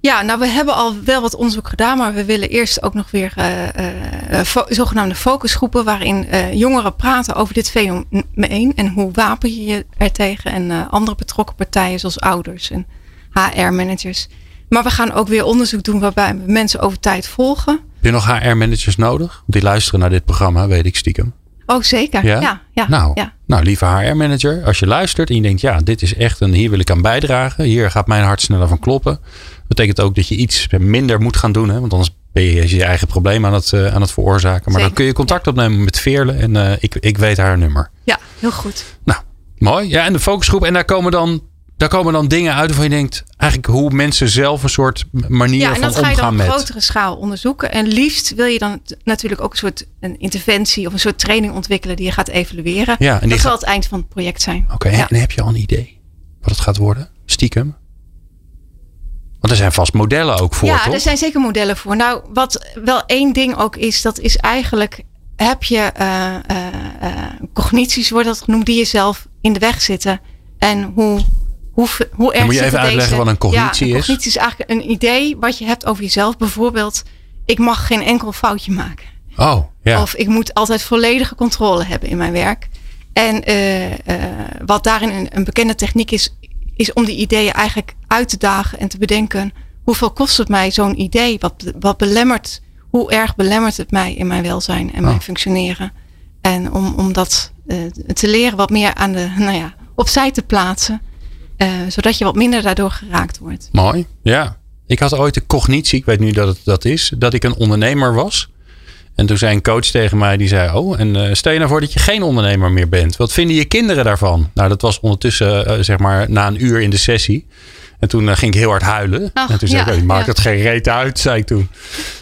Ja, nou we hebben al wel wat onderzoek gedaan, maar we willen eerst ook nog weer eh, fo- zogenaamde focusgroepen waarin jongeren praten over dit fenomeen en hoe wapen je je er tegen en andere betrokken partijen zoals ouders en HR-managers. Maar we gaan ook weer onderzoek doen waarbij we mensen over tijd volgen. Heb je nog HR-managers nodig? Want die luisteren naar dit programma, weet ik stiekem. Oh zeker, ja. ja, ja, nou, ja. nou, lieve HR-manager, als je luistert en je denkt, ja, dit is echt een, hier wil ik aan bijdragen. Hier gaat mijn hart sneller van kloppen. betekent ook dat je iets minder moet gaan doen, hè, want anders ben je je eigen probleem aan het, eh, aan het veroorzaken. Maar dan kun je contact opnemen met Veerle en eh, ik, ik weet haar nummer. Ja, heel goed. Mooi. Ja, en de focusgroep. En daar komen dan, daar komen dan dingen uit waarvan je denkt, eigenlijk hoe mensen zelf een soort manier Ja, en van dat ga je dan omgaan op met. grotere schaal onderzoeken. En liefst wil je dan natuurlijk ook een soort een interventie of een soort training ontwikkelen die je gaat evalueren. Ja, en dat zal gaat- het eind van het project zijn. Oké, en heb je al een idee wat het gaat worden? Stiekem? Want er zijn vast modellen ook voor, ja, toch? er zijn zeker modellen voor. Nou, wat wel één ding ook is, dat is eigenlijk heb je eh, eh, eh, cognities, wordt dat genoemd, die jezelf in de weg zitten. En hoe, hoe, hoe erg moet je even uitleggen deze- wat een cognitie ja, een is? cognitie is eigenlijk een idee wat je hebt over jezelf. Bijvoorbeeld, ik mag geen enkel foutje maken. Oh, ja. Of ik moet altijd volledige controle hebben in mijn werk. En eh, eh, wat daarin een, een bekende techniek is, is om die ideeën eigenlijk uit te dagen en te bedenken. Hoeveel kost het mij zo'n idee? Wat, wat belemmert, hoe erg belemmert het mij in mijn welzijn en mijn Oh. functioneren? En om, om dat eh, te leren wat meer aan de, nou ja, opzij te plaatsen. Eh, zodat je wat minder daardoor geraakt wordt. Mooi, ja. Ik had ooit de cognitie, ik weet nu dat het dat is, dat ik een ondernemer was. En toen zei een coach tegen mij, die zei, oh, en eh, stel je nou voor dat je geen ondernemer meer bent. Wat vinden je kinderen daarvan? Nou, dat was ondertussen, eh, zeg maar, na een uur in de sessie. En toen ging ik heel hard huilen. Ach, en toen zei ja, ik, oh, maakt ja. het geen reet uit, zei ik toen.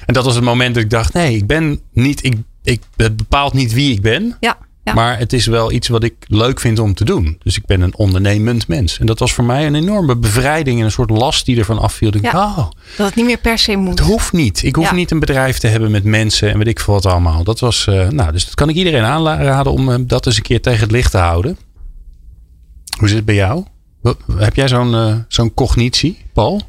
En dat was het moment dat ik dacht, nee, ik ben niet, ik, ik, het bepaalt niet wie ik ben. Ja, ja. Maar het is wel iets wat ik leuk vind om te doen. Dus ik ben een ondernemend mens. En dat was voor mij een enorme bevrijding en een soort last die ervan afviel. Ik dacht, Ja. oh, Dat het niet meer per se moet. het hoeft niet. Ik hoef Ja. niet een bedrijf te hebben met mensen en weet ik veel wat allemaal. Dat was, eh, nou, dus dat kan ik iedereen aanraden om eh, dat eens een keer tegen het licht te houden. Hoe zit het bij jou? Wat- Heb jij zo'n eh, zo'n cognitie, Paul?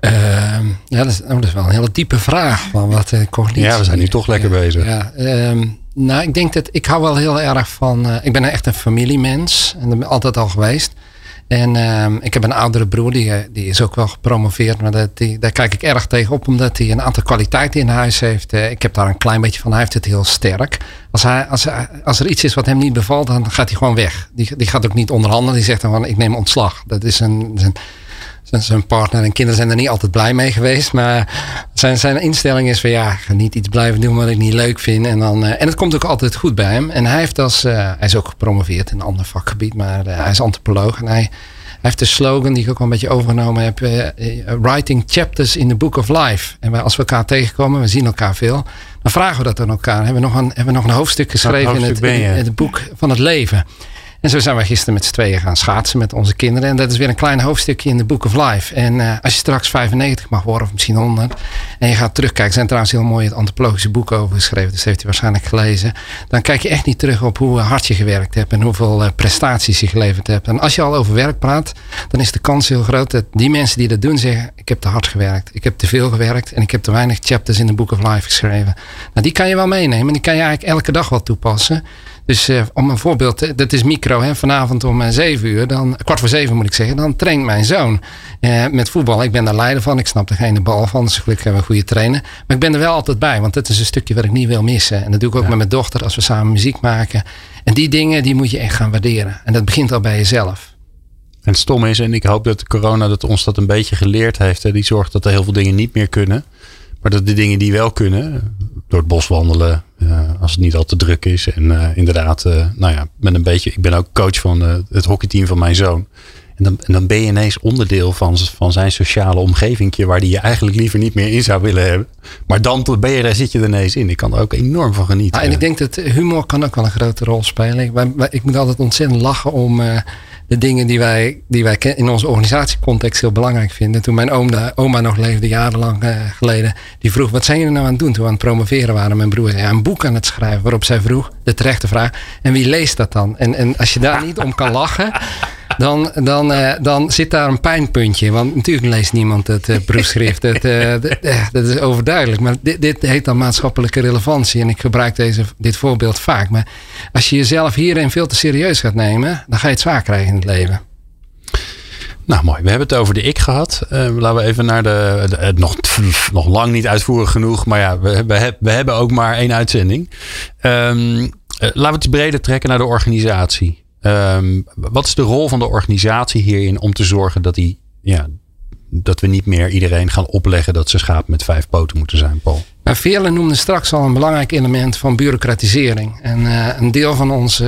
Ehm, ja, dat is, oh, dat is wel een hele diepe vraag. Van wat uh, cognitie... Ja, we zijn nu toch lekker bezig. Ja, ehm, nou, ik denk dat ik hou wel heel erg van. Uh, ik ben echt een familiemens en dat ben altijd al geweest. En ehm, ik heb een oudere broer, die, eh, die is ook wel gepromoveerd. Maar dat, die, daar kijk ik erg tegen op, omdat hij een aantal kwaliteiten in huis heeft. Uh, ik heb daar een klein beetje van. Hij heeft het heel sterk. Als, hij, als, als er iets is wat hem niet bevalt, dan gaat hij gewoon weg. Die, die gaat ook niet onderhandelen. Die zegt dan van, ik neem ontslag. Dat is een, een zijn partner en kinderen zijn er niet altijd blij mee geweest. Maar zijn, zijn instelling is van ja, ga niet iets blijven doen wat ik niet leuk vind. En, dan, uh, en het komt ook altijd goed bij hem. En hij, heeft als, uh, hij is ook gepromoveerd in een ander vakgebied, maar uh, hij is antropoloog. En hij, hij, heeft de slogan die ik ook wel een beetje overgenomen heb: Writing chapters in the book of life. En wij, als we elkaar tegenkomen, we zien elkaar veel, dan vragen we dat aan elkaar. Hebben we nog een, hebben we nog een hoofdstuk geschreven in, het, in, in het boek van het leven. En zo zijn we gisteren met z'n tweeën gaan schaatsen met onze kinderen. En dat is weer een klein hoofdstukje in de Book of Life. En uh, als je straks 95 mag worden, of misschien 100, en je gaat terugkijken, er zijn trouwens heel mooie antropologische boeken over geschreven, dus dat heeft u waarschijnlijk gelezen. Dan kijk je echt niet terug op hoe hard je gewerkt hebt en hoeveel uh, prestaties je geleverd hebt. En als je al over werk praat, dan is de kans heel groot dat die mensen die dat doen zeggen: Ik heb te hard gewerkt, ik heb te veel gewerkt en ik heb te weinig chapters in de Book of Life geschreven. Nou, die kan je wel meenemen en die kan je eigenlijk elke dag wel toepassen. Dus uh, om een voorbeeld, dat is micro. Hè, vanavond om uh, zeven uur, dan, kwart voor zeven moet ik zeggen, dan traint mijn zoon uh, met voetbal. Ik ben daar leider van, ik snap er geen bal van, dus gelukkig hebben we een goede trainer. Maar ik ben er wel altijd bij, want dat is een stukje wat ik niet wil missen. En dat doe ik ook ja. met mijn dochter als we samen muziek maken. En die dingen, die moet je echt gaan waarderen. En dat begint al bij jezelf. En het stom is, en ik hoop dat corona dat ons dat een beetje geleerd heeft. Hè, die zorgt dat er heel veel dingen niet meer kunnen. Maar dat de dingen die wel kunnen, door het bos wandelen, uh, als het niet al te druk is. En uh, inderdaad, uh, nou ja, met een beetje, ik ben ook coach van het hockeyteam van mijn zoon. En dan, en dan ben je ineens onderdeel van, van zijn sociale omgeving, waar die je eigenlijk liever niet meer in zou willen hebben. Maar dan ben je, daar zit je er ineens in. Ik kan er ook enorm van genieten. Ja, en ik denk dat humor kan ook wel een grote rol spelen. Ik, ik moet altijd ontzettend lachen om de dingen die wij, die wij in onze organisatiecontext heel belangrijk vinden. Toen mijn oom, oma nog leefde, jarenlang uh, geleden, die vroeg: Wat zijn jullie nou aan het doen? Toen we aan het promoveren waren, mijn broer Een boek aan het schrijven. Waarop zij vroeg, de terechte vraag: En wie leest dat dan? En, en als je daar niet om kan lachen, dan, dan, uh, dan zit daar een pijnpuntje. Want natuurlijk leest niemand het uh, proefschrift. dat, dat is overduidelijk. Maar dit, dit heet dan maatschappelijke relevantie. En ik gebruik deze, dit voorbeeld vaak. Maar als je jezelf hierin veel te serieus gaat nemen, dan ga je het zwaar krijgen in het leven. Nou, mooi. We hebben het over de ik gehad. Laten we even naar de. nog, nog lang niet uitvoerig genoeg. Maar ja, we, we, we hebben ook maar één uitzending. Uh, laten we het breder trekken naar de organisatie. Um, wat is de rol van de organisatie hierin om te zorgen dat, die, ja, dat we niet meer iedereen gaan opleggen dat ze schaap met vijf poten moeten zijn, Paul? Nou, Veerle noemde straks al een belangrijk element van bureaucratisering. En uh, een deel van onze,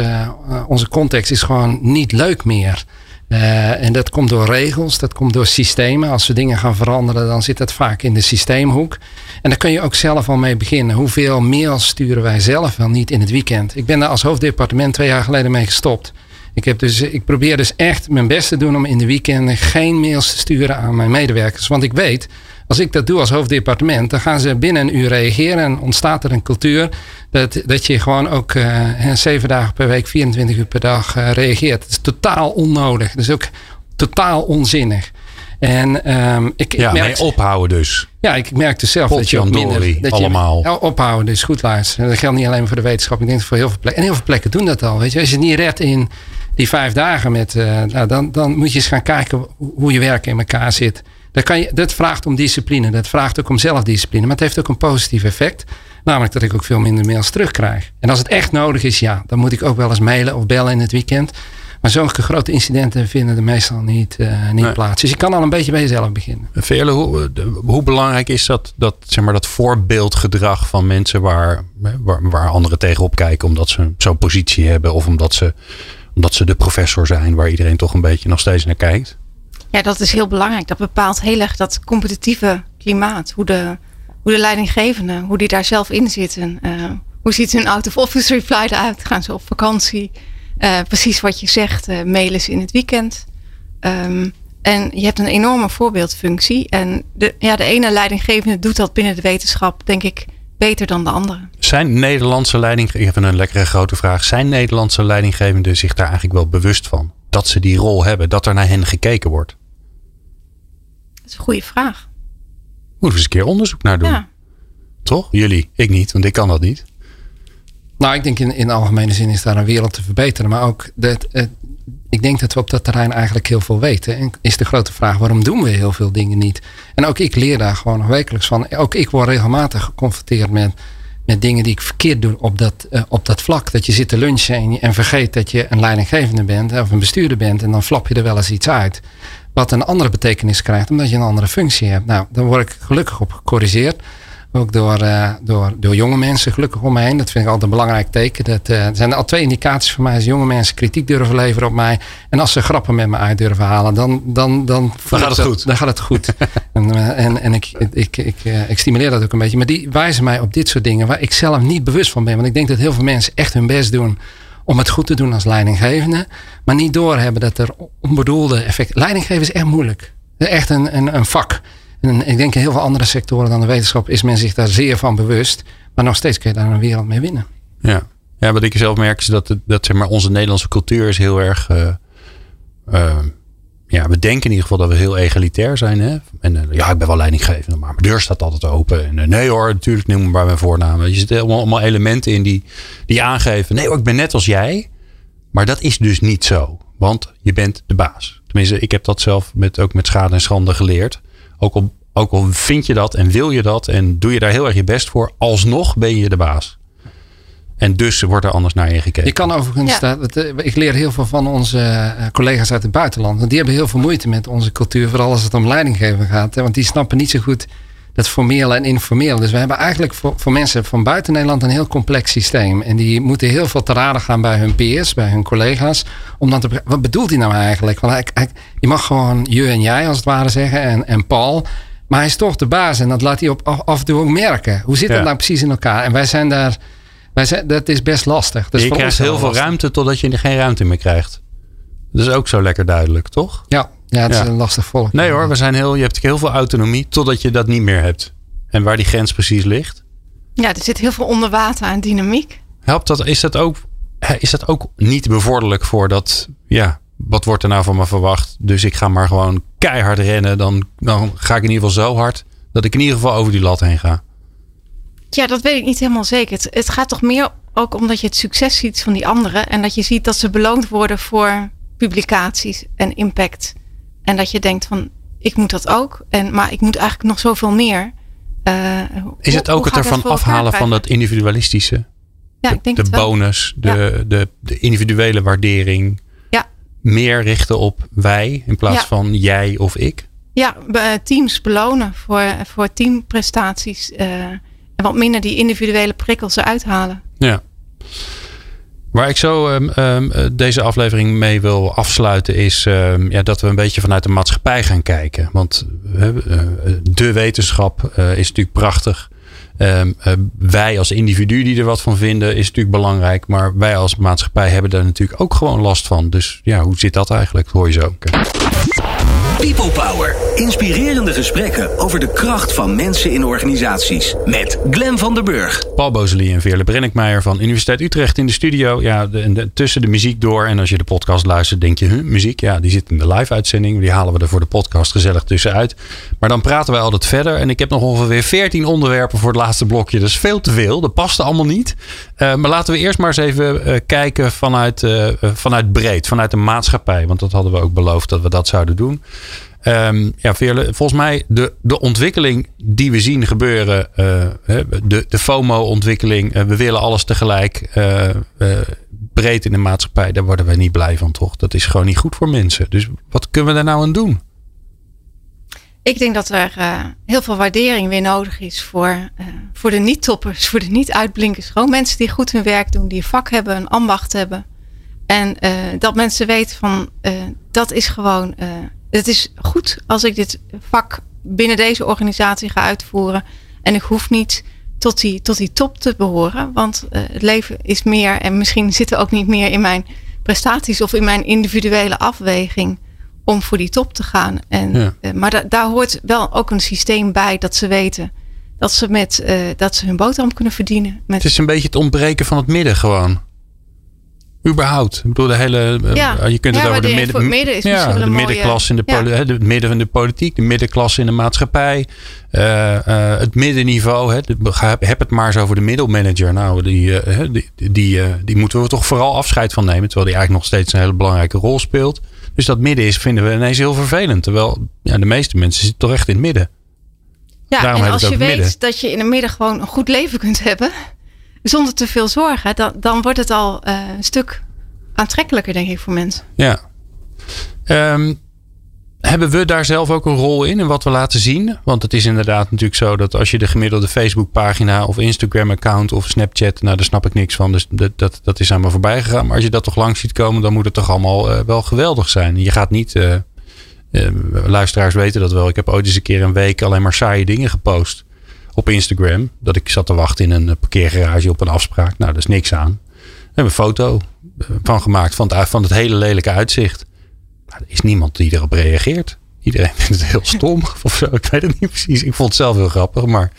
uh, onze context is gewoon niet leuk meer. Uh, en dat komt door regels, dat komt door systemen. Als we dingen gaan veranderen, dan zit dat vaak in de systeemhoek. En daar kun je ook zelf al mee beginnen. Hoeveel mails sturen wij zelf wel niet in het weekend? Ik ben daar als hoofddepartement twee jaar geleden mee gestopt. Ik, heb dus, ik probeer dus echt mijn best te doen om in de weekenden geen mails te sturen aan mijn medewerkers. Want ik weet, als ik dat doe als hoofddepartement, dan gaan ze binnen een uur reageren en ontstaat er een cultuur dat, dat je gewoon ook uh, zeven dagen per week, 24 uur per dag uh, reageert. Dat is totaal onnodig. Dat is ook totaal onzinnig. En um, ik, ja, ik merk, ophouden dus. Ja, ik merkte zelf dat je ook minder... Dat allemaal. Je, ophouden dus goed luisteren. Dat geldt niet alleen voor de wetenschap. Ik denk voor heel veel plekken. En heel veel plekken doen dat al. Weet je. Als je het niet redt in die vijf dagen, met, uh, nou, dan, dan moet je eens gaan kijken hoe je werk in elkaar zit. Dat, kan je, dat vraagt om discipline. Dat vraagt ook om zelfdiscipline. Maar het heeft ook een positief effect. Namelijk dat ik ook veel minder mails terugkrijg. En als het echt nodig is, ja, dan moet ik ook wel eens mailen of bellen in het weekend. Maar zulke grote incidenten vinden er meestal niet, uh, niet nee. plaats. Dus je kan al een beetje bij jezelf beginnen. Veerle, hoe, hoe belangrijk is dat, dat, zeg maar, dat voorbeeldgedrag van mensen waar, waar, waar anderen tegenop kijken omdat ze zo'n positie hebben of omdat ze, omdat ze de professor zijn waar iedereen toch een beetje nog steeds naar kijkt? Ja, dat is heel belangrijk. Dat bepaalt heel erg dat competitieve klimaat. Hoe de, hoe de leidinggevenden, hoe die daar zelf in zitten. Uh, hoe ziet hun out-of-office reply eruit? Gaan ze op vakantie? Uh, precies wat je zegt, uh, mailen ze in het weekend. Um, en je hebt een enorme voorbeeldfunctie. En de, ja, de ene leidinggevende doet dat binnen de wetenschap, denk ik, beter dan de andere. Zijn Nederlandse leidinggevenden, even een lekkere grote vraag. Zijn Nederlandse leidinggevenden zich daar eigenlijk wel bewust van? Dat ze die rol hebben, dat er naar hen gekeken wordt? Is een goede vraag. we eens een keer onderzoek naar doen. Ja. Toch? Jullie. Ik niet, want ik kan dat niet. Nou, ik denk in, in algemene zin is daar een wereld te verbeteren. Maar ook, dat, eh, ik denk dat we op dat terrein eigenlijk heel veel weten. En is de grote vraag, waarom doen we heel veel dingen niet? En ook ik leer daar gewoon nog wekelijks van. Ook ik word regelmatig geconfronteerd met, met dingen die ik verkeerd doe op dat, eh, op dat vlak. Dat je zit te lunchen en, en vergeet dat je een leidinggevende bent of een bestuurder bent. En dan flap je er wel eens iets uit. Wat een andere betekenis krijgt omdat je een andere functie hebt. Nou, daar word ik gelukkig op gecorrigeerd. Ook door, eh, door, door jonge mensen gelukkig om me heen. Dat vind ik altijd een belangrijk teken. Dat, eh, er zijn al twee indicaties voor mij. Als jonge mensen kritiek durven leveren op mij. En als ze grappen met me uit durven halen. Dan, dan, dan, voel gaat het dat- goed. Dan gaat het goed. [laughs] en eh, en, en ik, ik, ik, ik stimuleer dat ook een beetje. Maar die wijzen mij op dit soort dingen. Waar ik zelf niet bewust van ben. Want ik denk dat heel veel mensen echt hun best doen. Om het goed te doen als leidinggevende. Maar niet doorhebben dat er onbedoelde effecten. Leidinggeven is echt moeilijk. Echt een, een, een vak. En ik denk in heel veel andere sectoren dan de wetenschap is men zich daar zeer van bewust. Maar nog steeds kun je daar een wereld mee winnen. Ja. ja, wat ik zelf merk is dat, dat zeg maar, onze Nederlandse cultuur is heel erg. eh, eh, ja, we denken in ieder geval dat we heel egalitair zijn. Hè? En eh, ja, ik ben wel leidinggevende, maar mijn deur staat altijd open. En eh, nee hoor, natuurlijk noem me bij mijn voornaam. Je zit allemaal, allemaal elementen in die, die aangeven. Nee hoor, ik ben net als jij. Maar dat is dus niet zo. Want je bent de baas. Tenminste, ik heb dat zelf met, ook met schade en schande geleerd. Ook al, ook al vind je dat en wil je dat en doe je daar heel erg je best voor. Alsnog ben je de baas. En dus wordt er anders naar je gekeken. Je kan overigens, Ja. dat, eh, ik leer heel veel van onze eh, collega's uit het buitenland. Want die hebben heel veel moeite met onze cultuur, vooral als het om leidinggeven gaat. Hè, want die snappen niet zo goed dat formele en informele. Dus we hebben eigenlijk voor, voor mensen van buiten Nederland een heel complex systeem. En die moeten heel veel te raden gaan bij hun peers, bij hun collega's. Om dan te wat bedoelt hij nou eigenlijk? Want hij, hij- je mag gewoon je en jij als het ware zeggen en, en Paul. Maar hij is toch de baas en dat laat hij op, af, af en toe ook merken. Hoe zit Ja. dat nou precies in elkaar? En wij zijn daar, wij zijn, dat is best lastig. Dus je krijgt heel veel lastig. ruimte totdat je er geen ruimte meer krijgt. Dat is ook zo lekker duidelijk, toch? Ja, ja het Ja. is een lastig volk. Nee hoor, we zijn heel, je hebt heel veel autonomie totdat je dat niet meer hebt. En waar die grens precies ligt. Ja, er zit heel veel onder water aan dynamiek. Helpt dat, is dat ook, is dat ook niet bevorderlijk voor dat, ja, wat wordt er nou van me verwacht? Dus ik ga maar gewoon keihard rennen. Dan, dan ga ik in ieder geval zo hard dat ik in ieder geval over die lat heen ga. Ja, dat weet ik niet helemaal zeker. Het, het gaat toch meer ook omdat je het succes ziet van die anderen. En dat je ziet dat ze beloond worden voor publicaties en impact. En dat je denkt van, ik moet dat ook. En, maar ik moet eigenlijk nog zoveel meer. Eh, Is het ook het ervan afhalen van dat individualistische? Ja, ik denk de het wel. bonus, de, de, de individuele waardering. Ja. Meer richten op wij in plaats Ja. van jij of ik. Ja, be- teams belonen voor, voor teamprestaties. eh, en wat minder die individuele prikkels eruit halen. Ja. Waar ik zo ehm, ehm, eh, deze aflevering mee wil afsluiten is ehm, ja, dat we een beetje vanuit de maatschappij gaan kijken. Want eh, de wetenschap eh, is natuurlijk prachtig. Eh, wij als individu die er wat van vinden is natuurlijk belangrijk. Maar wij als maatschappij hebben daar natuurlijk ook gewoon last van. Dus ja, hoe zit dat eigenlijk? Hoor je zo. People Power. Inspirerende gesprekken over de kracht van mensen in organisaties. Met Glen van der Burg. Paul Bozelie en Veerle Brenninkmeijer van Universiteit Utrecht in de studio. Ja, de- tussen de muziek door. En als je de podcast luistert, denk je, huh, muziek? Ja, die zit in de live-uitzending. Die halen we er voor de podcast gezellig tussenuit. Maar dan praten wij altijd verder. En ik heb nog ongeveer 14 onderwerpen voor het laatste blokje. Dat is veel te veel. Dat past allemaal niet. Eh, maar laten we eerst maar eens even eh, kijken vanuit, eh, vanuit breed. Vanuit de maatschappij. Want dat hadden we ook beloofd dat we dat zouden doen. Ehm, ja, volgens mij de, de ontwikkeling die we zien gebeuren, de, de FOMO-ontwikkeling, we willen alles tegelijk, breed in de maatschappij, daar worden wij niet blij van, toch? Dat is gewoon niet goed voor mensen. Dus wat kunnen we daar nou aan doen? Ik denk dat er eh, heel veel waardering weer nodig is voor, eh, voor de niet-toppers, voor de niet-uitblinkers. Gewoon mensen die goed hun werk doen, die een vak hebben, een ambacht hebben. En eh, dat mensen weten van, dat is gewoon, het is goed als ik dit vak binnen deze organisatie ga uitvoeren. En ik hoef niet tot die, tot die top te behoren, want het leven is meer en misschien zit er ook niet meer in mijn prestaties of in mijn individuele afweging om voor die top te gaan. En, Ja. eh, maar da- daar hoort wel ook een systeem bij dat ze weten dat ze, met, eh, dat ze hun boterham kunnen verdienen. Met, Het is een beetje het ontbreken van het midden gewoon. Überhaupt. Ik bedoel, de hele. eh, Ja. Je kunt het Ja, over de die- midden, midden is ja, de middenklasse in de, Ja. de midden van de politiek, de middenklasse in de maatschappij, het middenniveau. Hè, de- heb het maar eens over de middelmanager. Nou, die, die, die, die moeten we toch vooral afscheid van nemen, terwijl die eigenlijk nog steeds een hele belangrijke rol speelt. Dus dat midden is, vinden we ineens heel vervelend. Terwijl ja, de meeste mensen zitten toch echt in het midden. Ja, Daarom en als je weet midden. dat je in het midden gewoon een goed leven kunt hebben, zonder te veel zorgen, dan, dan wordt het al eh, een stuk aantrekkelijker, denk ik, voor mensen. Ja. Ehm, hebben we daar zelf ook een rol in, in wat we laten zien? Want het is inderdaad natuurlijk zo dat als je de gemiddelde Facebookpagina of Instagram-account of Snapchat, nou daar snap ik niks van, dus dat, dat, dat is aan me voorbij gegaan. Maar als je dat toch langs ziet komen, dan moet het toch allemaal eh, wel geweldig zijn. Je gaat niet, eh, eh, luisteraars weten dat wel, ik heb ooit eens een keer een week alleen maar saaie dingen gepost op Instagram. Dat ik zat te wachten in een parkeergarage op een afspraak. Nou, daar is niks aan. Daar hebben we een foto van gemaakt van het, van het hele lelijke uitzicht. Maar er is niemand die erop reageert. Iedereen [laughs] vindt het heel stom [laughs] of zo. Ik weet het niet precies. Ik vond het zelf heel grappig. Maar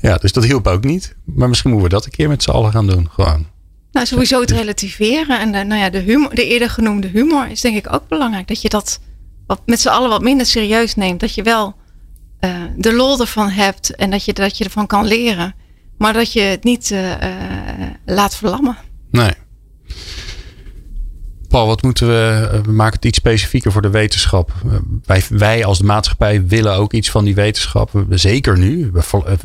ja, dus dat hielp ook niet. Maar misschien moeten we dat een keer met z'n allen gaan doen. Gewoon. Nou, sowieso het relativeren en de, nou ja, de, humor, de eerder genoemde humor is denk ik ook belangrijk. Dat je dat wat, met z'n allen wat minder serieus neemt. Dat je wel eh, de lol ervan hebt en dat je, dat je ervan kan leren. Maar dat je het niet eh, eh, laat verlammen. Nee. Paul, wat moeten we. eh, We maken het iets specifieker voor de wetenschap. Eh, Wij, wij als de maatschappij willen ook iets van die wetenschap. We- Zeker nu. Eh,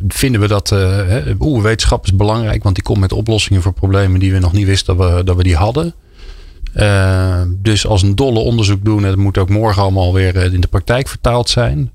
vinden we dat. eh, Oeh, wetenschap is belangrijk, want die komt met oplossingen voor problemen die we nog niet wisten dat we, dat we die hadden. Dus als een dolle onderzoek doen, het moet ook morgen allemaal weer in de praktijk vertaald zijn.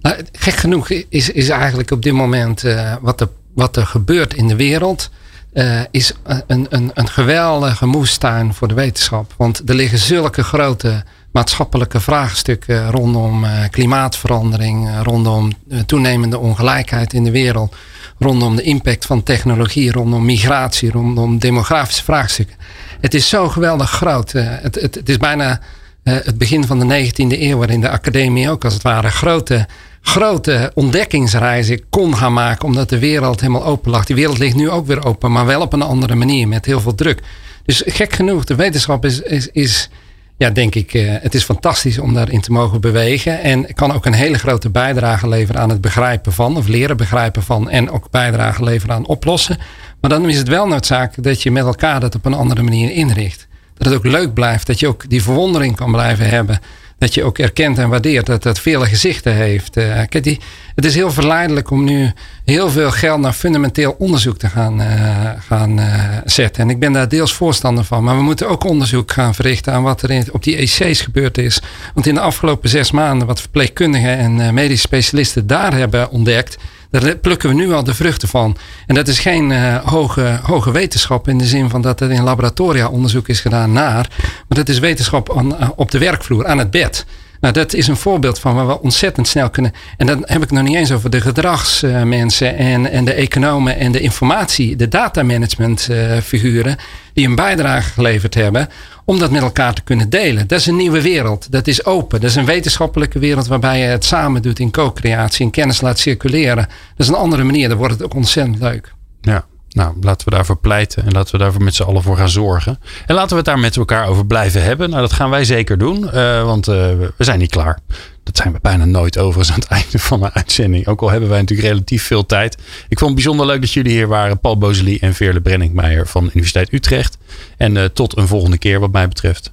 Nou, gek genoeg is, is eigenlijk op dit moment wat, wat er gebeurt in de wereld. Eh, is een, een, een geweldige moestuin voor de wetenschap. Want er liggen zulke grote maatschappelijke vraagstukken rondom eh, klimaatverandering, eh, rondom toenemende ongelijkheid in de wereld, rondom de impact van technologie, rondom migratie, rondom demografische vraagstukken. Het is zo geweldig groot. het, het, is bijna het begin van de 19e eeuw, waarin de academie ook als het ware grote, grote ontdekkingsreizen kon gaan maken, omdat de wereld helemaal open lag. Die wereld ligt nu ook weer open, maar wel op een andere manier, met heel veel druk. Dus gek genoeg, de wetenschap is, is, is ja, denk ik, eh, het is fantastisch om daarin te mogen bewegen. En kan ook een hele grote bijdrage leveren aan het begrijpen van, of leren begrijpen van, en ook bijdrage leveren aan oplossen. Maar dan is het wel noodzakelijk dat je met elkaar dat op een andere manier inricht. Dat het ook leuk blijft, dat je ook die verwondering kan blijven hebben. Dat je ook erkent en waardeert dat het vele gezichten heeft. Eh, kijk, die, het is heel verleidelijk om nu heel veel geld naar fundamenteel onderzoek te gaan, eh, gaan eh, zetten. En ik ben daar deels voorstander van. Maar we moeten ook onderzoek gaan verrichten aan wat er in, op die EC's gebeurd is. Want in de afgelopen zes maanden, wat verpleegkundigen en medische specialisten daar hebben ontdekt. Daar plukken we nu al de vruchten van. En dat is geen eh, hoge, hoge wetenschap in de zin van dat er in laboratoria onderzoek is gedaan naar. Maar dat is wetenschap aan, eh, op de werkvloer, aan het bed. Nou, dat is een voorbeeld van waar we ontzettend snel kunnen. En dan heb ik nog niet eens over de gedragsmensen en, en de economen en de informatie, de datamanagement eh, figuren die een bijdrage geleverd hebben om dat met elkaar te kunnen delen. Dat is een nieuwe wereld. Dat is open. Dat is een wetenschappelijke wereld waarbij je het samen doet in co-creatie en kennis laat circuleren. Dat is een andere manier. Dan wordt het ook ontzettend leuk. Ja, nou laten we daarvoor pleiten en laten we daarvoor met z'n allen voor gaan zorgen. En laten we het daar met elkaar over blijven hebben. Nou, dat gaan wij zeker doen, eh, want eh, we zijn niet klaar. Dat zijn we bijna nooit overigens aan het einde van een uitzending. Ook al hebben wij natuurlijk relatief veel tijd. Ik vond het bijzonder leuk dat jullie hier waren. Paul Bozeli en Veerle Brenningmeijer van Universiteit Utrecht. En eh, tot een volgende keer wat mij betreft.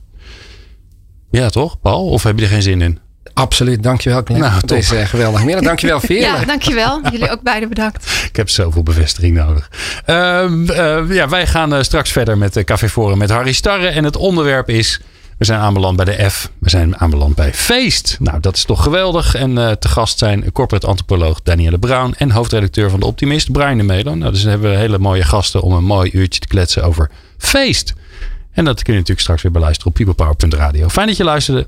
Ja toch, Paul? Of heb je er geen zin in? Absoluut, dankjewel Glenn Nou, voor top. deze geweldige middag. Dankjewel [laughs] Veerle. Ja, dankjewel. Jullie ook beiden bedankt. Ik heb zoveel bevestiging nodig. Ehm, eh, ja, wij gaan eh, straks verder met de Café Forum met Harry Starre. En het onderwerp is... We zijn aanbeland bij de F. We zijn aanbeland bij Feest. Nou, dat is toch geweldig. En eh, te gast zijn corporate antropoloog Danielle Brown... en hoofdredacteur van De Optimist, Brian de Melo. Nou, dus dan hebben we hele mooie gasten om een mooi uurtje te kletsen over Feest. En dat kun je natuurlijk straks weer beluisteren op peoplepower.radio. Fijn dat je luisterde.